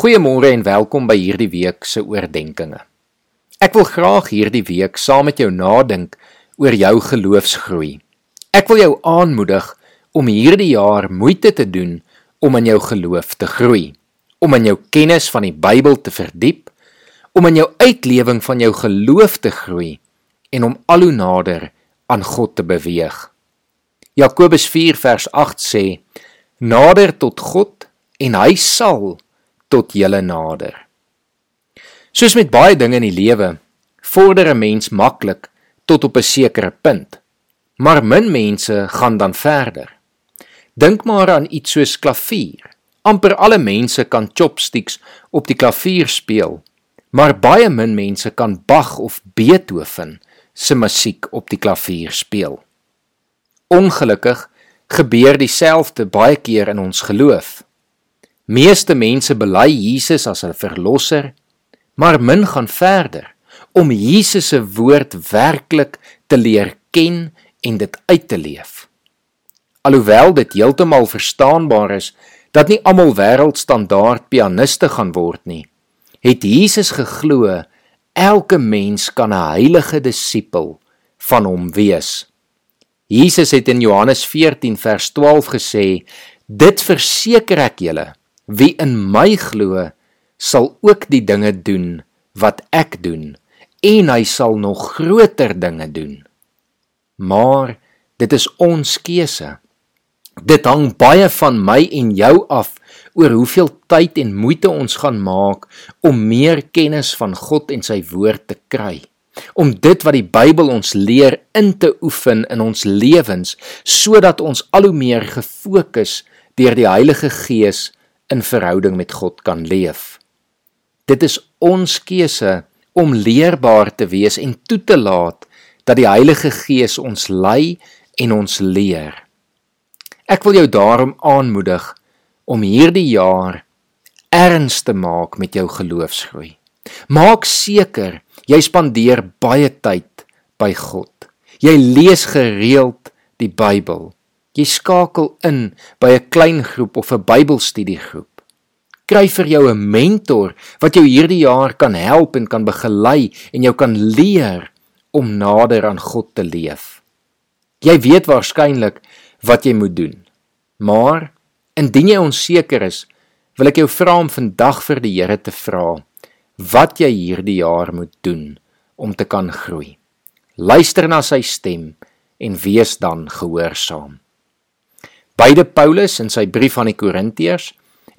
Goeiemôre en welkom by hierdie week se oordeenkings. Ek wil graag hierdie week saam met jou nadink oor jou geloofsgroei. Ek wil jou aanmoedig om hierdie jaar moeite te doen om in jou geloof te groei, om in jou kennis van die Bybel te verdiep, om in jou uitlewing van jou geloof te groei en om al hoe nader aan God te beweeg. Jakobus 4 vers 8 sê: Nader tot God en hy sal tot julle nader. Soos met baie dinge in die lewe, vorder 'n mens maklik tot op 'n sekere punt. Maar min mense gaan dan verder. Dink maar aan iets soos klavier. amper alle mense kan chopsticks op die klavier speel, maar baie min mense kan Bach of Beethoven se musiek op die klavier speel. Ongelukkig gebeur dieselfde baie keer in ons geloof. Meeste mense bely Jesus as 'n verlosser, maar min gaan verder om Jesus se woord werklik te leer ken en dit uit te leef. Alhoewel dit heeltemal verstaanbaar is dat nie almal wêreldstandaard pianiste gaan word nie, het Jesus geglo elke mens kan 'n heilige disipel van hom wees. Jesus het in Johannes 14 vers 12 gesê: "Dit verseker ek julle, Wie in my glo, sal ook die dinge doen wat ek doen en hy sal nog groter dinge doen. Maar dit is ons keuse. Dit hang baie van my en jou af oor hoeveel tyd en moeite ons gaan maak om meer kennis van God en sy woord te kry. Om dit wat die Bybel ons leer in te oefen in ons lewens sodat ons al hoe meer gefokus deur die Heilige Gees in verhouding met God kan leef. Dit is ons keuse om leerbaar te wees en toe te laat dat die Heilige Gees ons lei en ons leer. Ek wil jou daarom aanmoedig om hierdie jaar erns te maak met jou geloofsgroei. Maak seker jy spandeer baie tyd by God. Jy lees gereeld die Bybel. Jy skakel in by 'n klein groep of 'n Bybelstudiegroep. Kry vir jou 'n mentor wat jou hierdie jaar kan help en kan begelei en jou kan leer om nader aan God te leef. Jy weet waarskynlik wat jy moet doen. Maar indien jy onseker is, wil ek jou vra om vandag vir die Here te vra wat jy hierdie jaar moet doen om te kan groei. Luister na sy stem en wees dan gehoorsaam. Beide Paulus in sy brief aan die Korintiërs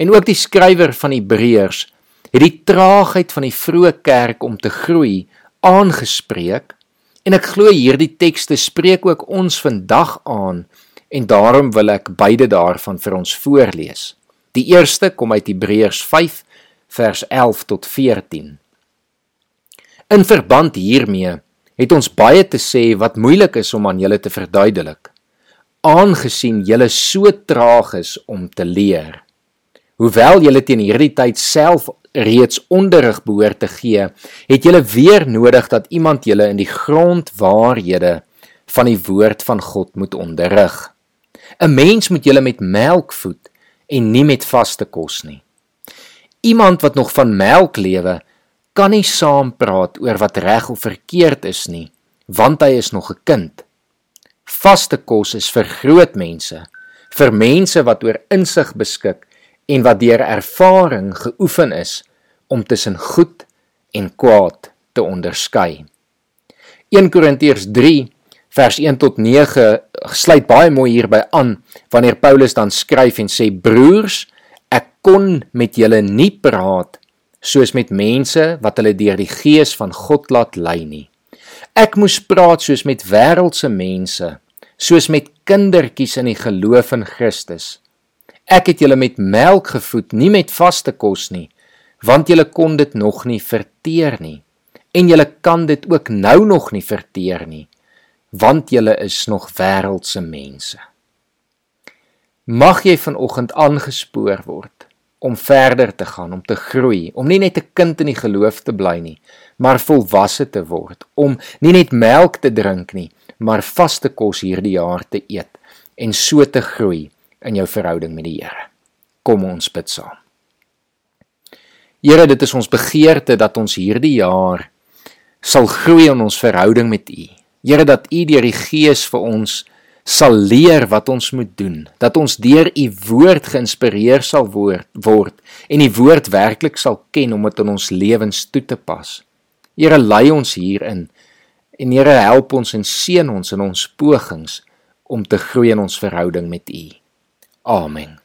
en ook die skrywer van Hebreërs het die traagheid van die vroeë kerk om te groei aangespreek en ek glo hierdie tekste spreek ook ons vandag aan en daarom wil ek beide daarvan vir ons voorlees. Die eerste kom uit Hebreërs 5 vers 11 tot 14. In verband hiermee het ons baie te sê wat moeilik is om aan julle te verduidelik aangesien julle so traag is om te leer. Hoewel julle teen hierdie tyd self reeds onderrig behoort te gee, het julle weer nodig dat iemand julle in die grondwaarhede van die woord van God moet onderrig. 'n Mens moet julle met melk voed en nie met vaste kos nie. Iemand wat nog van melk lewe, kan nie saam praat oor wat reg of verkeerd is nie, want hy is nog 'n kind. Vaste kos is vir groot mense, vir mense wat oor insig beskik en wat deur ervaring geoefen is om tussen goed en kwaad te onderskei. 1 Korintiërs 3 vers 1 tot 9 sluit baie mooi hierby aan wanneer Paulus dan skryf en sê broers ek kon met julle nie praat soos met mense wat hulle deur die gees van God laat lei nie Ek moes praat soos met wêreldse mense, soos met kindertjies in die geloof in Christus. Ek het julle met melk gevoed, nie met vaste kos nie, want julle kon dit nog nie verteer nie. En julle kan dit ook nou nog nie verteer nie, want julle is nog wêreldse mense. Mag jy vanoggend aangespoor word om verder te gaan, om te groei, om nie net 'n kind in die geloof te bly nie, maar volwasse te word, om nie net melk te drink nie, maar vaste kos hierdie jaar te eet en so te groei in jou verhouding met die Here. Kom ons bid saam. Here, dit is ons begeerte dat ons hierdie jaar sal groei in ons verhouding met U. Here, dat U deur die Gees vir ons sal leer wat ons moet doen, dat ons deur U woord geïnspireer sal word, word en U woord werklik sal ken om dit in ons lewens toe te pas. Here, lei ons hierin en Here, help ons en seën ons in ons pogings om te groei in ons verhouding met U. Amen.